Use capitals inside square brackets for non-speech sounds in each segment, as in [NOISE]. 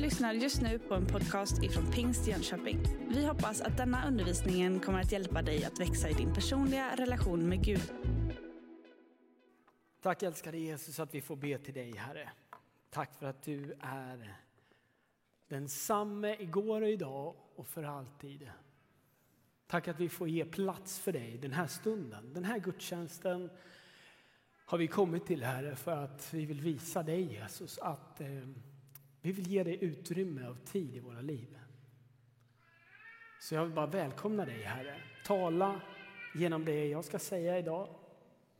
lyssnar just nu på en podcast ifrån Pingst Jönköping. Vi hoppas att denna undervisning kommer att hjälpa dig att växa i din personliga relation med Gud. Tack älskade Jesus att vi får be till dig Herre. Tack för att du är densamme igår och idag och för alltid. Tack att vi får ge plats för dig den här stunden, den här gudstjänsten har vi kommit till Herre för att vi vill visa dig Jesus att eh, vi vill ge dig utrymme och tid i våra liv. Så jag vill bara välkomna dig Herre. Tala genom det jag ska säga idag.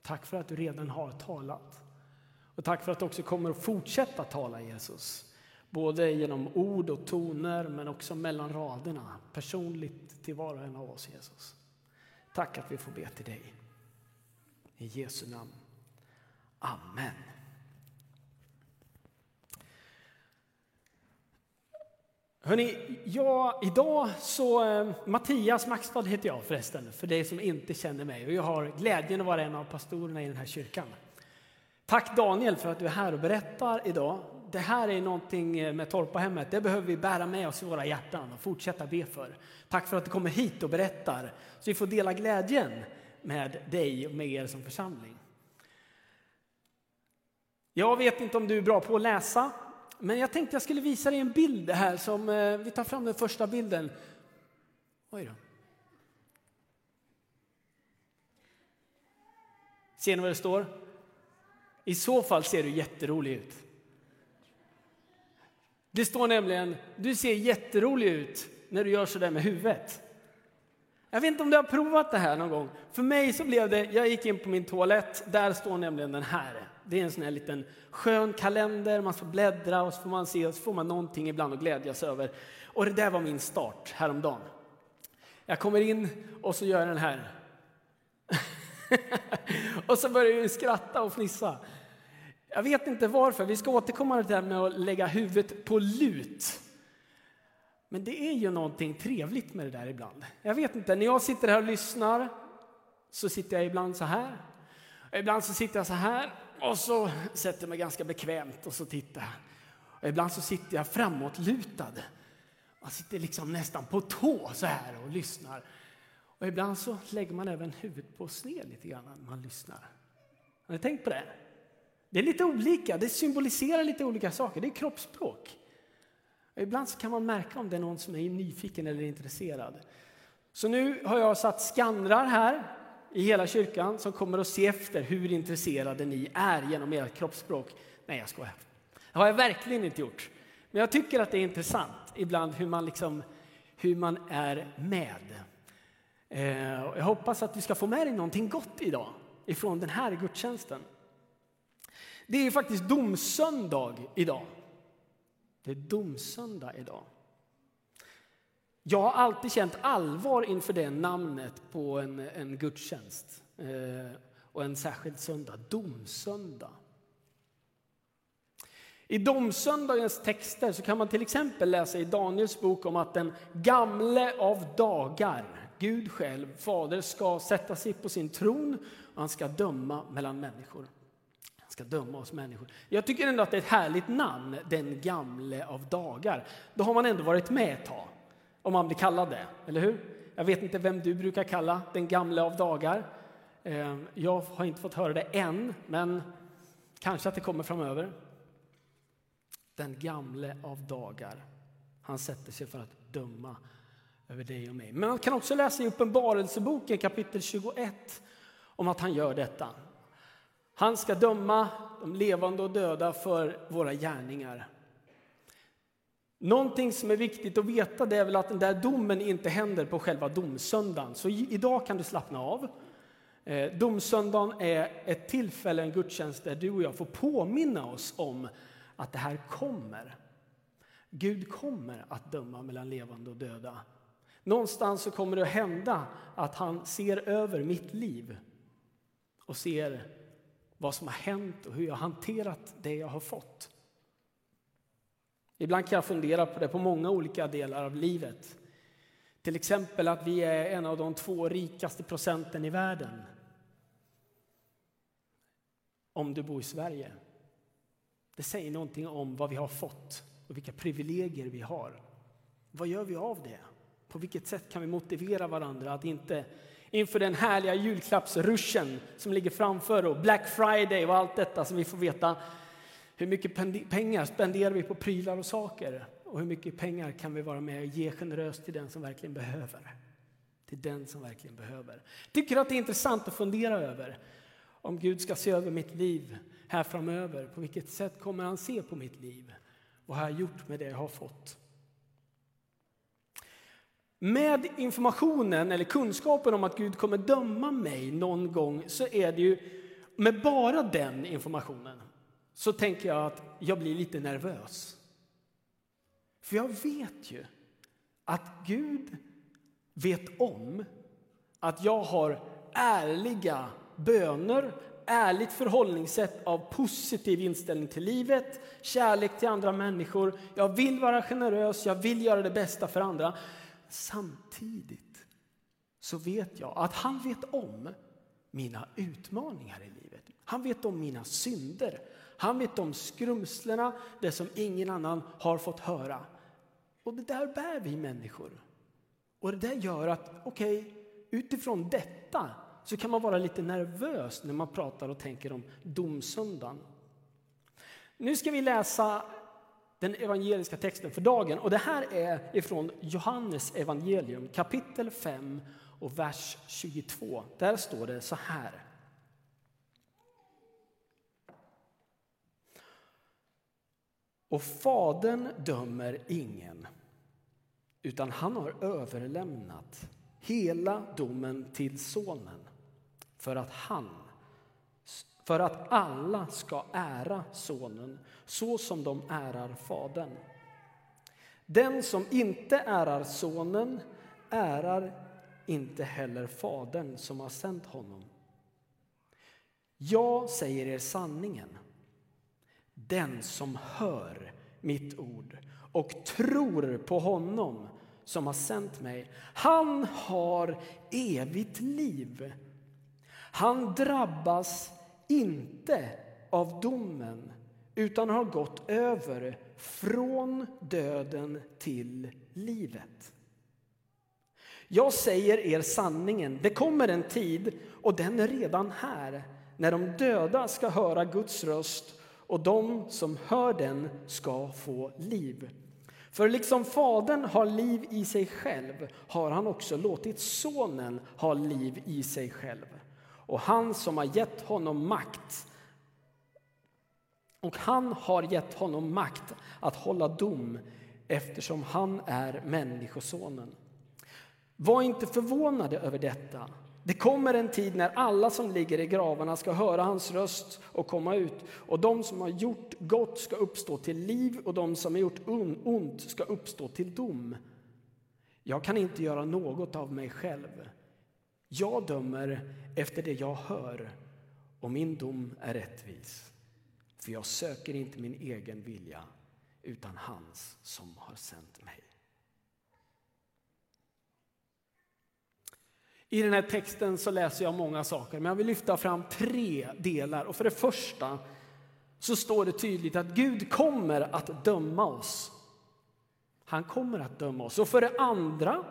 Tack för att du redan har talat. Och tack för att du också kommer att fortsätta tala Jesus. Både genom ord och toner men också mellan raderna. Personligt till var och en av oss Jesus. Tack att vi får be till dig. I Jesu namn. Amen. Hörrni, ja, idag så... Eh, Mattias Maxstad heter jag förresten, för dig som inte känner mig. Och jag har glädjen att vara en av pastorerna i den här kyrkan. Tack Daniel för att du är här och berättar idag. Det här är någonting eh, med Torpahemmet, det behöver vi bära med oss i våra hjärtan och fortsätta be för. Tack för att du kommer hit och berättar, så vi får dela glädjen med dig och med er som församling. Jag vet inte om du är bra på att läsa, men jag tänkte jag skulle visa dig en bild här som, eh, vi tar fram den första bilden. Oj då. Ser ni vad det står? I så fall ser du jätterolig ut. Det står nämligen, du ser jätterolig ut när du gör sådär med huvudet. Jag vet inte om du har provat det här någon gång. För mig så blev det, jag gick in på min toalett, där står nämligen den här. Det är en sån här liten skön kalender, man får bläddra och så får man se och så får man någonting ibland att glädjas över. Och det där var min start häromdagen. Jag kommer in och så gör jag den här. [LAUGHS] och så börjar jag skratta och fnissa. Jag vet inte varför, vi ska återkomma till det här med att lägga huvudet på lut. Men det är ju någonting trevligt med det där ibland. Jag vet inte, när jag sitter här och lyssnar så sitter jag ibland så här. Ibland så sitter jag så här och så sätter jag mig ganska bekvämt och så tittar jag. Och ibland så sitter jag framåtlutad. Man sitter liksom nästan på tå så här och lyssnar. Och ibland så lägger man även huvudet på sned lite grann när man lyssnar. Har ni tänkt på det? Det är lite olika, det symboliserar lite olika saker. Det är kroppsspråk. Och ibland så kan man märka om det är någon som är nyfiken eller intresserad. Så nu har jag satt skannrar här i hela kyrkan som kommer att se efter hur intresserade ni är genom ert kroppsspråk. Nej, jag skojar. Det har jag verkligen inte gjort. Men jag tycker att det är intressant ibland hur man, liksom, hur man är med. Eh, jag hoppas att du ska få med dig någonting gott idag ifrån den här gudstjänsten. Det är faktiskt domsöndag idag. Det är domsöndag idag. Jag har alltid känt allvar inför det namnet på en, en gudstjänst eh, och en särskild söndag, domsöndag. I domsöndagens texter så kan man till exempel läsa i Daniels bok om att den gamle av dagar, Gud själv, Fader, ska sätta sig på sin tron och han ska döma mellan människor. Han ska döma oss människor. Jag tycker ändå att det är ett härligt namn, den gamle av dagar. Då har man ändå varit med ett tag. Om man blir kallad det, eller hur? Jag vet inte vem du brukar kalla den gamle av dagar. Eh, jag har inte fått höra det än, men kanske att det kommer framöver. Den gamle av dagar. Han sätter sig för att döma över dig och mig. Men man kan också läsa i Uppenbarelseboken kapitel 21 om att han gör detta. Han ska döma de levande och döda för våra gärningar. Någonting som är viktigt att veta det är väl att den där domen inte händer på själva domsöndagen. Så idag kan du slappna av. Eh, domsöndagen är ett tillfälle, en gudstjänst, där du och jag får påminna oss om att det här kommer. Gud kommer att döma mellan levande och döda. Någonstans så kommer det att hända att han ser över mitt liv och ser vad som har hänt och hur jag har hanterat det jag har fått. Ibland kan jag fundera på det på många olika delar av livet. Till exempel att vi är en av de två rikaste procenten i världen. Om du bor i Sverige. Det säger någonting om vad vi har fått och vilka privilegier vi har. Vad gör vi av det? På vilket sätt kan vi motivera varandra att inte inför den härliga julklappsruschen som ligger framför och Black Friday och allt detta som vi får veta hur mycket pengar spenderar vi på prylar och saker och hur mycket pengar kan vi vara med och ge generöst till den som verkligen behöver? Till den som verkligen behöver. Tycker att det är intressant att fundera över om Gud ska se över mitt liv här framöver. På vilket sätt kommer han se på mitt liv? Vad har jag gjort med det jag har fått? Med informationen eller kunskapen om att Gud kommer döma mig någon gång så är det ju med bara den informationen så tänker jag att jag blir lite nervös. För jag vet ju att Gud vet om att jag har ärliga böner, ärligt förhållningssätt av positiv inställning till livet, kärlek till andra människor. Jag vill vara generös, jag vill göra det bästa för andra. Samtidigt så vet jag att han vet om mina utmaningar i livet. Han vet om mina synder. Han vet om skrumslena, det som ingen annan har fått höra. Och det där bär vi människor. Och det där gör att, okej, okay, utifrån detta så kan man vara lite nervös när man pratar och tänker om domsöndagen. Nu ska vi läsa den evangeliska texten för dagen. Och det här är ifrån Johannes evangelium kapitel 5 och vers 22. Där står det så här. Och Fadern dömer ingen, utan han har överlämnat hela domen till Sonen för att han för att alla ska ära Sonen så som de ärar Fadern. Den som inte ärar Sonen ärar inte heller Fadern som har sänt honom. Jag säger er sanningen. Den som hör mitt ord och tror på honom som har sänt mig, han har evigt liv. Han drabbas inte av domen utan har gått över från döden till livet. Jag säger er sanningen, det kommer en tid, och den är redan här, när de döda ska höra Guds röst och de som hör den ska få liv. För liksom Fadern har liv i sig själv har han också låtit Sonen ha liv i sig själv. Och han som har gett honom makt och han har gett honom makt att hålla dom eftersom han är Människosonen. Var inte förvånade över detta. Det kommer en tid när alla som ligger i gravarna ska höra hans röst och komma ut och de som har gjort gott ska uppstå till liv och de som har gjort ont ska uppstå till dom. Jag kan inte göra något av mig själv. Jag dömer efter det jag hör och min dom är rättvis. För jag söker inte min egen vilja utan hans som har sänt mig. I den här texten så läser jag många saker, men jag vill lyfta fram tre delar. Och för det första så står det tydligt att Gud kommer att döma oss. Han kommer att döma oss. Och för det andra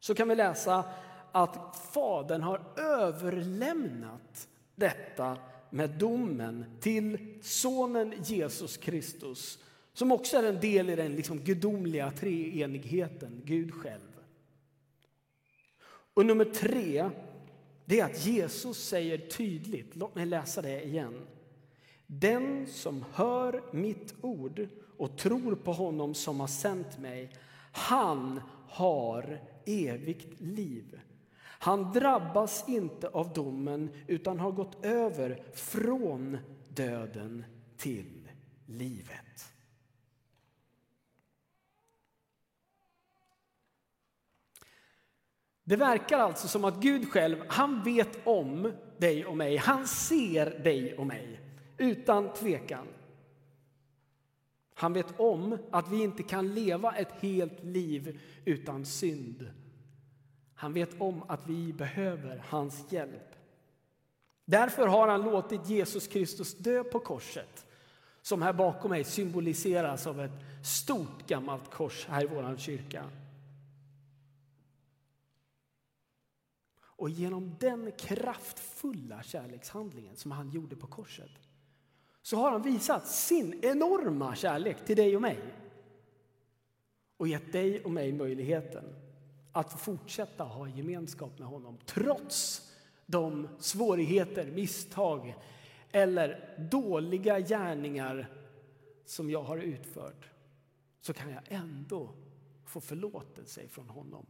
så kan vi läsa att Fadern har överlämnat detta med domen till Sonen Jesus Kristus som också är en del i den liksom gudomliga treenigheten, Gud själv. Och nummer tre, det är att Jesus säger tydligt, låt mig läsa det igen. Den som hör mitt ord och tror på honom som har sänt mig, han har evigt liv. Han drabbas inte av domen utan har gått över från döden till livet. Det verkar alltså som att Gud själv, han vet om dig och mig. Han ser dig och mig, utan tvekan. Han vet om att vi inte kan leva ett helt liv utan synd. Han vet om att vi behöver hans hjälp. Därför har han låtit Jesus Kristus dö på korset som här bakom mig symboliseras av ett stort gammalt kors här i vår kyrka. Och genom den kraftfulla kärlekshandlingen som han gjorde på korset så har han visat sin enorma kärlek till dig och mig och gett dig och mig möjligheten att fortsätta ha gemenskap med honom trots de svårigheter, misstag eller dåliga gärningar som jag har utfört så kan jag ändå få förlåtelse från honom.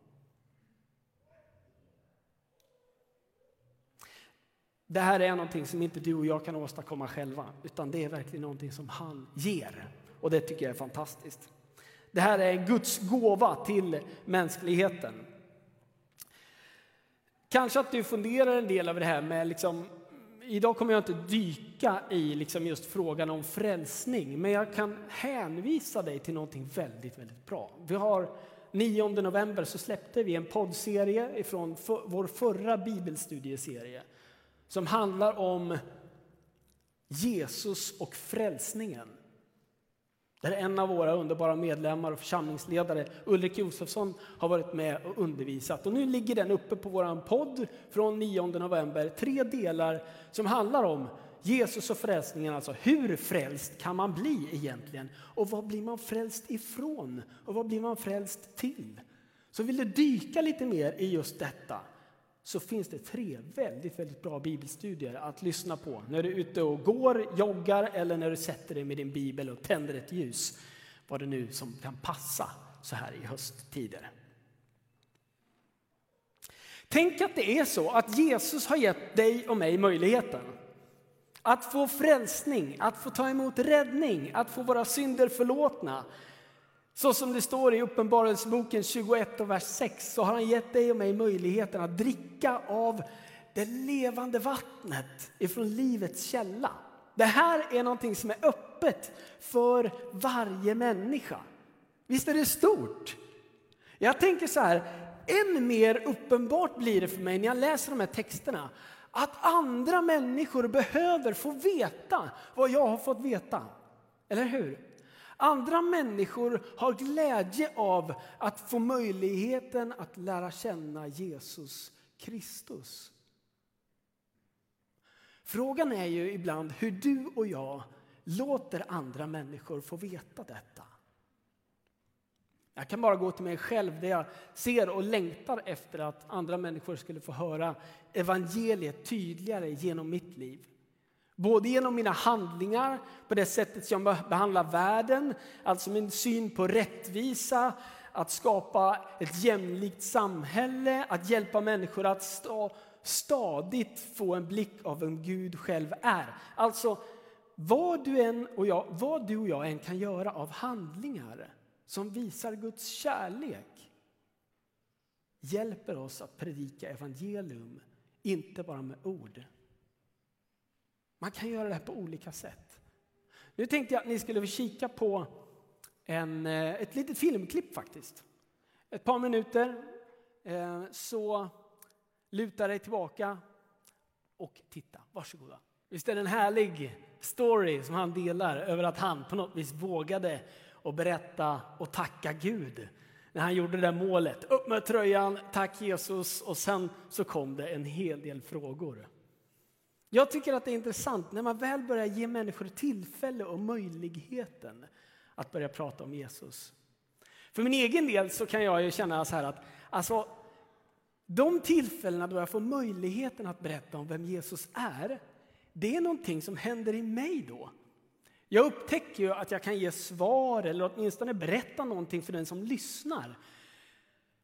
Det här är någonting som inte du och jag kan åstadkomma själva, utan det är verkligen någonting som han ger. Och det tycker jag är fantastiskt. Det här är en Guds gåva till mänskligheten. Kanske att du funderar en del över det här med liksom, Idag kommer jag inte dyka i liksom just frågan om frälsning, men jag kan hänvisa dig till någonting väldigt, väldigt bra. Vi har 9 november så släppte vi en poddserie från för, vår förra bibelstudieserie som handlar om Jesus och frälsningen. Där en av våra underbara medlemmar och församlingsledare, Ulrik Josefsson, har varit med och undervisat. Och nu ligger den uppe på vår podd från 9 november. Tre delar som handlar om Jesus och frälsningen, alltså hur frälst kan man bli egentligen? Och vad blir man frälst ifrån? Och vad blir man frälst till? Så vill du dyka lite mer i just detta så finns det tre väldigt, väldigt bra bibelstudier att lyssna på när du är ute och går, joggar eller när du sätter dig med din bibel och tänder ett ljus. Vad det nu som kan passa så här i hösttider. Tänk att det är så att Jesus har gett dig och mig möjligheten att få frälsning, att få ta emot räddning, att få våra synder förlåtna. Så som det står i Uppenbarelseboken 21 och vers 6 så har han gett dig och mig möjligheten att dricka av det levande vattnet ifrån livets källa. Det här är någonting som är öppet för varje människa. Visst är det stort? Jag tänker så här, än mer uppenbart blir det för mig när jag läser de här texterna att andra människor behöver få veta vad jag har fått veta. Eller hur? Andra människor har glädje av att få möjligheten att lära känna Jesus Kristus. Frågan är ju ibland hur du och jag låter andra människor få veta detta. Jag kan bara gå till mig själv där jag ser och längtar efter att andra människor skulle få höra evangeliet tydligare genom mitt liv. Både genom mina handlingar, på det sättet som jag behandlar världen, alltså min syn på rättvisa, att skapa ett jämlikt samhälle, att hjälpa människor att stå stadigt få en blick av vem Gud själv är. Alltså, vad du, än och jag, vad du och jag än kan göra av handlingar som visar Guds kärlek hjälper oss att predika evangelium, inte bara med ord man kan göra det här på olika sätt. Nu tänkte jag att ni skulle få kika på en, eh, ett litet filmklipp faktiskt. Ett par minuter, eh, så luta dig tillbaka och titta. Varsågoda. Visst är det en härlig story som han delar över att han på något vis vågade och berätta och tacka Gud när han gjorde det där målet. Upp med tröjan, tack Jesus och sen så kom det en hel del frågor. Jag tycker att det är intressant när man väl börjar ge människor tillfälle och möjligheten att börja prata om Jesus. För min egen del så kan jag ju känna så här att alltså, de tillfällena då jag får möjligheten att berätta om vem Jesus är, det är någonting som händer i mig då. Jag upptäcker ju att jag kan ge svar eller åtminstone berätta någonting för den som lyssnar.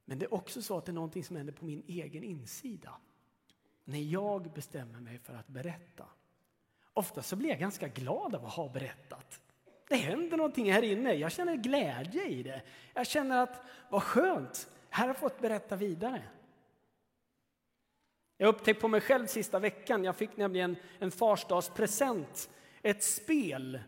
Men det är också så att det är någonting som händer på min egen insida när jag bestämmer mig för att berätta. Ofta så blir jag ganska glad av att ha berättat. Det händer någonting här inne. Jag känner glädje i det. Jag känner att vad skönt, här har jag fått berätta vidare. Jag upptäckte på mig själv sista veckan, jag fick nämligen en farsdagspresent, ett spel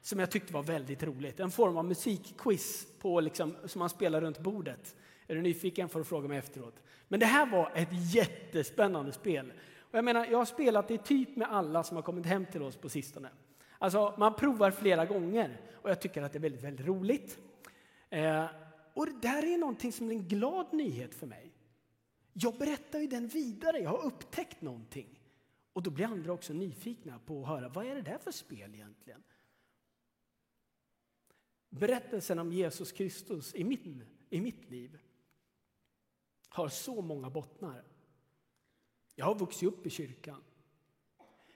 som jag tyckte var väldigt roligt. En form av musikquiz på liksom, som man spelar runt bordet. Är du nyfiken får du fråga mig efteråt. Men det här var ett jättespännande spel. Och jag menar, jag har spelat det typ med alla som har kommit hem till oss på sistone. Alltså, man provar flera gånger och jag tycker att det är väldigt, väldigt roligt. Eh, och det där är någonting som är en glad nyhet för mig. Jag berättar ju den vidare, jag har upptäckt någonting. Och då blir andra också nyfikna på att höra, vad är det där för spel egentligen? Berättelsen om Jesus Kristus i, min, i mitt liv har så många bottnar. Jag har vuxit upp i kyrkan.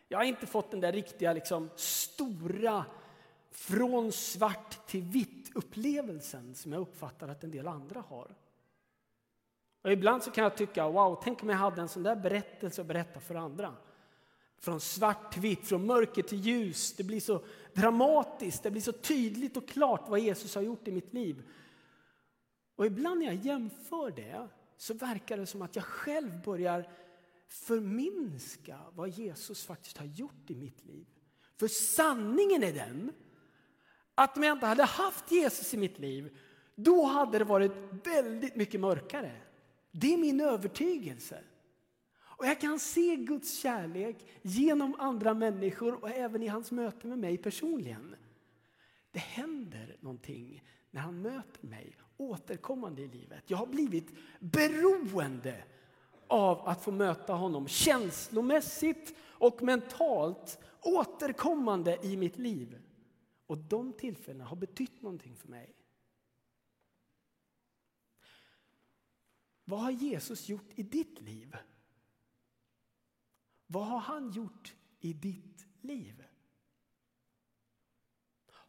Jag har inte fått den där riktiga liksom, stora från svart till vitt upplevelsen som jag uppfattar att en del andra har. Och ibland så kan jag tycka, wow, tänk om jag hade en sån där berättelse att berätta för andra. Från svart till vitt, från mörker till ljus. Det blir så dramatiskt, det blir så tydligt och klart vad Jesus har gjort i mitt liv. Och ibland när jag jämför det så verkar det som att jag själv börjar förminska vad Jesus faktiskt har gjort i mitt liv. För sanningen är den att om jag inte hade haft Jesus i mitt liv, då hade det varit väldigt mycket mörkare. Det är min övertygelse. Och jag kan se Guds kärlek genom andra människor och även i hans möte med mig personligen. Det händer någonting när han möter mig återkommande i livet. Jag har blivit beroende av att få möta honom känslomässigt och mentalt återkommande i mitt liv. Och de tillfällena har betytt någonting för mig. Vad har Jesus gjort i ditt liv? Vad har han gjort i ditt liv?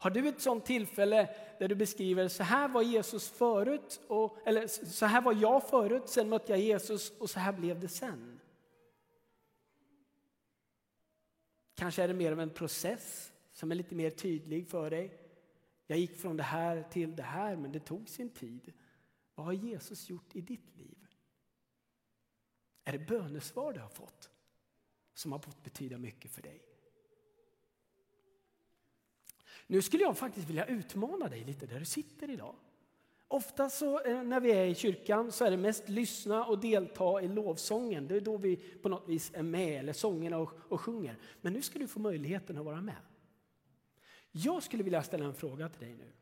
Har du ett sånt tillfälle där du beskriver så här var Jesus förut, och, eller så här var jag förut, sen mötte jag Jesus och så här blev det sen? Kanske är det mer av en process som är lite mer tydlig för dig. Jag gick från det här till det här, men det tog sin tid. Vad har Jesus gjort i ditt liv? Är det bönesvar du har fått som har fått betyda mycket för dig? Nu skulle jag faktiskt vilja utmana dig lite där du sitter idag. Ofta så, eh, när vi är i kyrkan så är det mest lyssna och delta i lovsången. Det är då vi på något vis är med, eller sångerna och, och sjunger. Men nu ska du få möjligheten att vara med. Jag skulle vilja ställa en fråga till dig nu.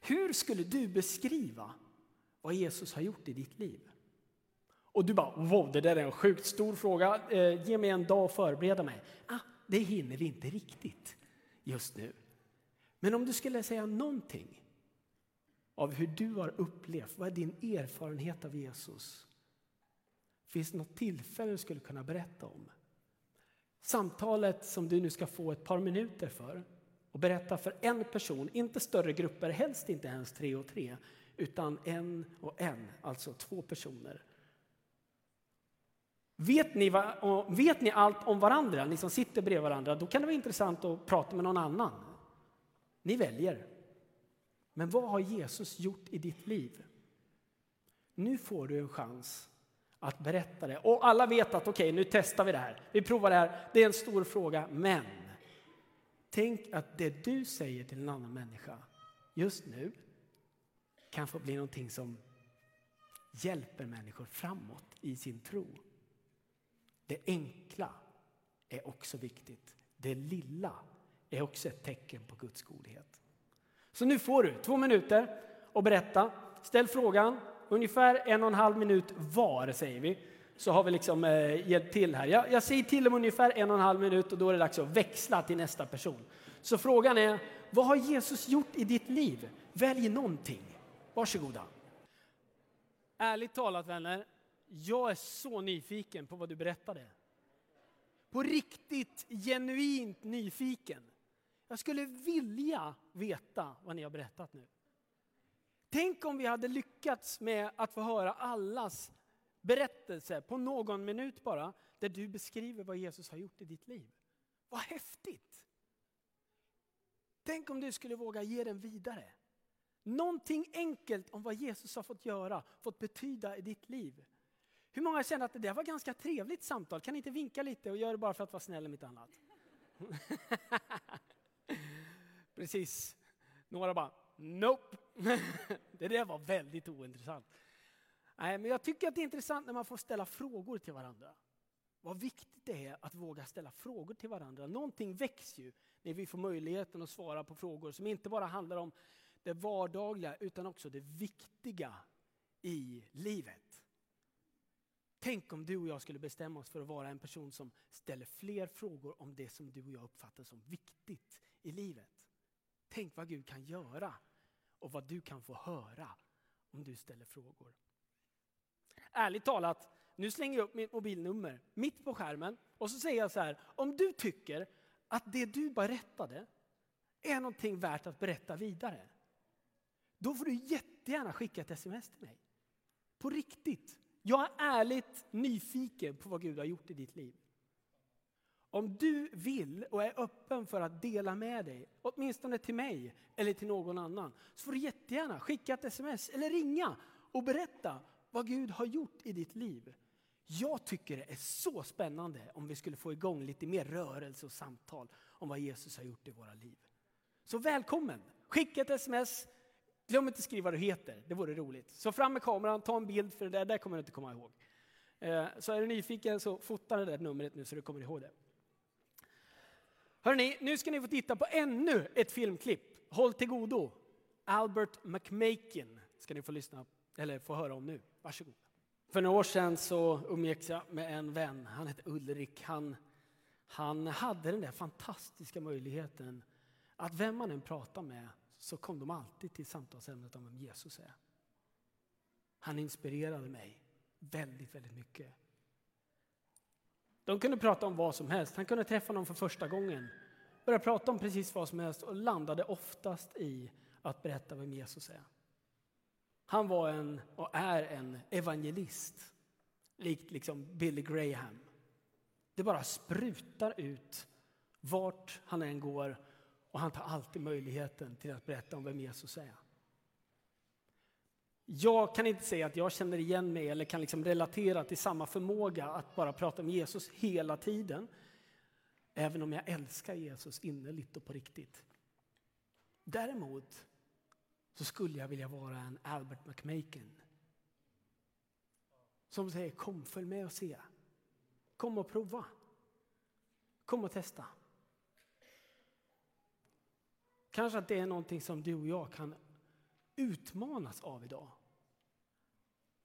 Hur skulle du beskriva vad Jesus har gjort i ditt liv? Och du bara, wow, det där är en sjukt stor fråga. Eh, ge mig en dag att förbereda mig. Ah, det hinner vi inte riktigt just nu. Men om du skulle säga någonting av hur du har upplevt, vad är din erfarenhet av Jesus? Finns det något tillfälle du skulle kunna berätta om? Samtalet som du nu ska få ett par minuter för och berätta för en person, inte större grupper, helst inte ens tre och tre, utan en och en, alltså två personer. Vet ni, vad, vet ni allt om varandra, ni som sitter bredvid varandra, då kan det vara intressant att prata med någon annan. Ni väljer. Men vad har Jesus gjort i ditt liv? Nu får du en chans att berätta det. Och alla vet att okej, okay, nu testar vi det här. Vi provar det här. Det är en stor fråga, men tänk att det du säger till en annan människa just nu kan få bli någonting som hjälper människor framåt i sin tro. Det enkla är också viktigt. Det lilla är också ett tecken på Guds godhet. Så nu får du två minuter att berätta. Ställ frågan, ungefär en och en halv minut var säger vi. Så har vi liksom eh, hjälpt till här. Jag, jag säger till om ungefär en och en halv minut och då är det dags att växla till nästa person. Så frågan är, vad har Jesus gjort i ditt liv? Välj någonting. Varsågoda. Ärligt talat vänner, jag är så nyfiken på vad du berättade. På riktigt, genuint nyfiken. Jag skulle vilja veta vad ni har berättat nu. Tänk om vi hade lyckats med att få höra allas berättelse på någon minut bara, där du beskriver vad Jesus har gjort i ditt liv. Vad häftigt! Tänk om du skulle våga ge den vidare. Någonting enkelt om vad Jesus har fått göra, fått betyda i ditt liv. Hur många känner att det där var ganska trevligt samtal? Kan ni inte vinka lite och göra det bara för att vara snäll mitt annat? [LAUGHS] Precis. Några bara, nope. [LAUGHS] det där var väldigt ointressant. Nej, men jag tycker att det är intressant när man får ställa frågor till varandra. Vad viktigt det är att våga ställa frågor till varandra. Någonting väcks ju när vi får möjligheten att svara på frågor som inte bara handlar om det vardagliga utan också det viktiga i livet. Tänk om du och jag skulle bestämma oss för att vara en person som ställer fler frågor om det som du och jag uppfattar som viktigt i livet. Tänk vad Gud kan göra och vad du kan få höra om du ställer frågor. Ärligt talat, nu slänger jag upp mitt mobilnummer mitt på skärmen och så säger jag så här, om du tycker att det du berättade är någonting värt att berätta vidare, då får du jättegärna skicka ett sms till mig. På riktigt. Jag är ärligt nyfiken på vad Gud har gjort i ditt liv. Om du vill och är öppen för att dela med dig, åtminstone till mig eller till någon annan, så får du jättegärna skicka ett sms eller ringa och berätta vad Gud har gjort i ditt liv. Jag tycker det är så spännande om vi skulle få igång lite mer rörelse och samtal om vad Jesus har gjort i våra liv. Så välkommen! Skicka ett sms, glöm inte skriva vad du heter, det vore roligt. Så fram med kameran, ta en bild för det där, där kommer du inte komma ihåg. Eh, så är du nyfiken så fota det där numret nu så du kommer ihåg det. Hörrni, nu ska ni få titta på ännu ett filmklipp. Håll till godo. Albert McMakin ska ni få lyssna eller få höra om nu. Varsågod. För några år sedan så umgicks jag med en vän. Han hette Ulrik. Han, han hade den där fantastiska möjligheten att vem man än pratade med så kom de alltid till samtalsämnet om vem Jesus är. Han inspirerade mig väldigt, väldigt mycket. De kunde prata om vad som helst. Han kunde träffa någon för första gången, börja prata om precis vad som helst och landade oftast i att berätta vem Jesus är. Han var en, och är en evangelist, likt liksom Billy Graham. Det bara sprutar ut vart han än går och han tar alltid möjligheten till att berätta om vem Jesus är. Jag kan inte säga att jag känner igen mig eller kan liksom relatera till samma förmåga att bara prata om Jesus hela tiden. Även om jag älskar Jesus innerligt och på riktigt. Däremot så skulle jag vilja vara en Albert McMaken. Som säger kom följ med och se. Kom och prova. Kom och testa. Kanske att det är någonting som du och jag kan utmanas av idag.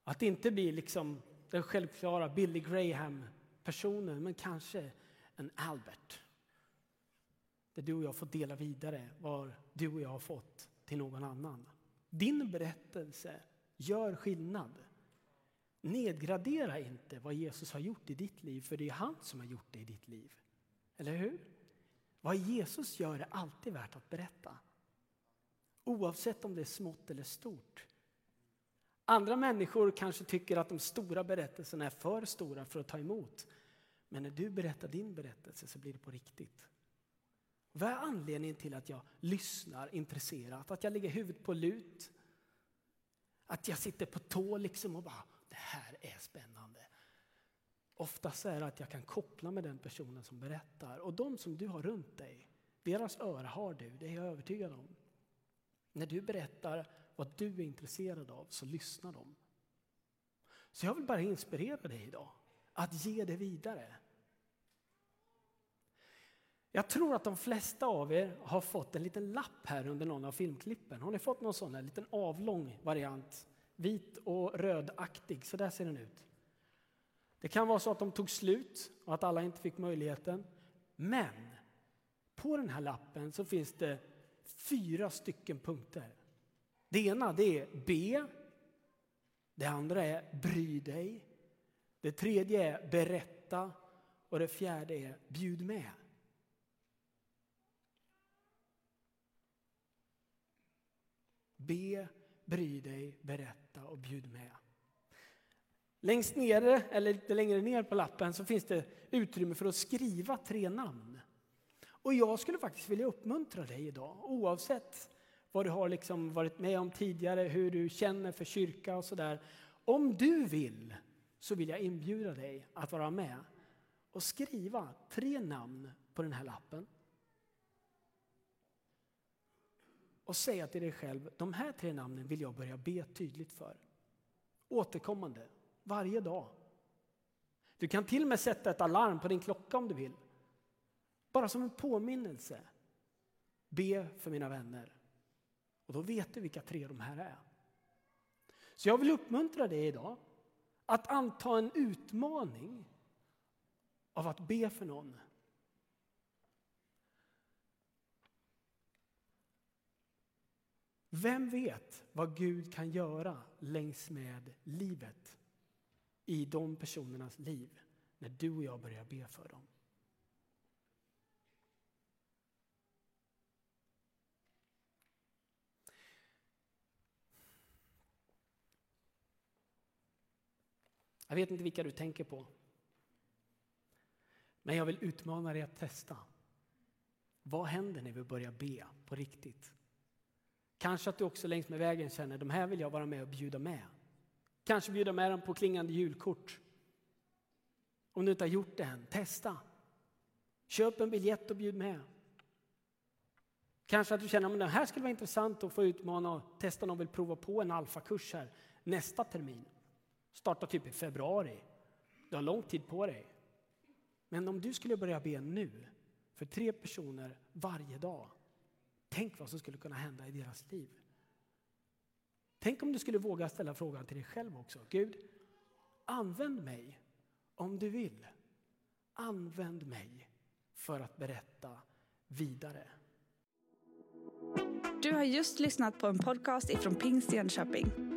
Att inte bli liksom den självklara Billy Graham-personen, men kanske en Albert. Där du och jag får dela vidare vad du och jag har fått till någon annan. Din berättelse gör skillnad. Nedgradera inte vad Jesus har gjort i ditt liv, för det är han som har gjort det i ditt liv. Eller hur? Vad Jesus gör är alltid värt att berätta. Oavsett om det är smått eller stort. Andra människor kanske tycker att de stora berättelserna är för stora för att ta emot. Men när du berättar din berättelse så blir det på riktigt. Vad är anledningen till att jag lyssnar intresserat? Att jag lägger huvudet på lut? Att jag sitter på tå liksom och bara, det här är spännande. Oftast är det att jag kan koppla med den personen som berättar. Och de som du har runt dig, deras öra har du, det är jag övertygad om. När du berättar vad du är intresserad av så lyssnar de. Så jag vill bara inspirera dig idag att ge det vidare. Jag tror att de flesta av er har fått en liten lapp här under någon av filmklippen. Har ni fått någon sån, här liten avlång variant? Vit och rödaktig, så där ser den ut. Det kan vara så att de tog slut och att alla inte fick möjligheten. Men på den här lappen så finns det fyra stycken punkter. Det ena det är be. Det andra är bry dig. Det tredje är berätta. Och det fjärde är bjud med. Be, bry dig, berätta och bjud med. Längst nere, eller lite längre ner på lappen, så finns det utrymme för att skriva tre namn. Och jag skulle faktiskt vilja uppmuntra dig idag, oavsett vad du har liksom varit med om tidigare, hur du känner för kyrka och sådär. Om du vill så vill jag inbjuda dig att vara med och skriva tre namn på den här lappen. Och säga till dig själv, de här tre namnen vill jag börja be tydligt för. Återkommande, varje dag. Du kan till och med sätta ett alarm på din klocka om du vill. Bara som en påminnelse. Be för mina vänner. Och då vet du vilka tre de här är. Så jag vill uppmuntra dig idag att anta en utmaning av att be för någon. Vem vet vad Gud kan göra längs med livet i de personernas liv när du och jag börjar be för dem? Jag vet inte vilka du tänker på. Men jag vill utmana dig att testa. Vad händer när vi börjar be på riktigt? Kanske att du också längs med vägen känner de här vill jag vara med och bjuda med. Kanske bjuda med dem på klingande julkort. Om du inte har gjort det än, testa. Köp en biljett och bjud med. Kanske att du känner att det här skulle vara intressant att få utmana och testa om vill prova på en alfakurs här nästa termin. Starta typ i februari. Du har lång tid på dig. Men om du skulle börja be nu för tre personer varje dag. Tänk vad som skulle kunna hända i deras liv. Tänk om du skulle våga ställa frågan till dig själv också. Gud, använd mig om du vill. Använd mig för att berätta vidare. Du har just lyssnat på en podcast ifrån Pingst Jönköping.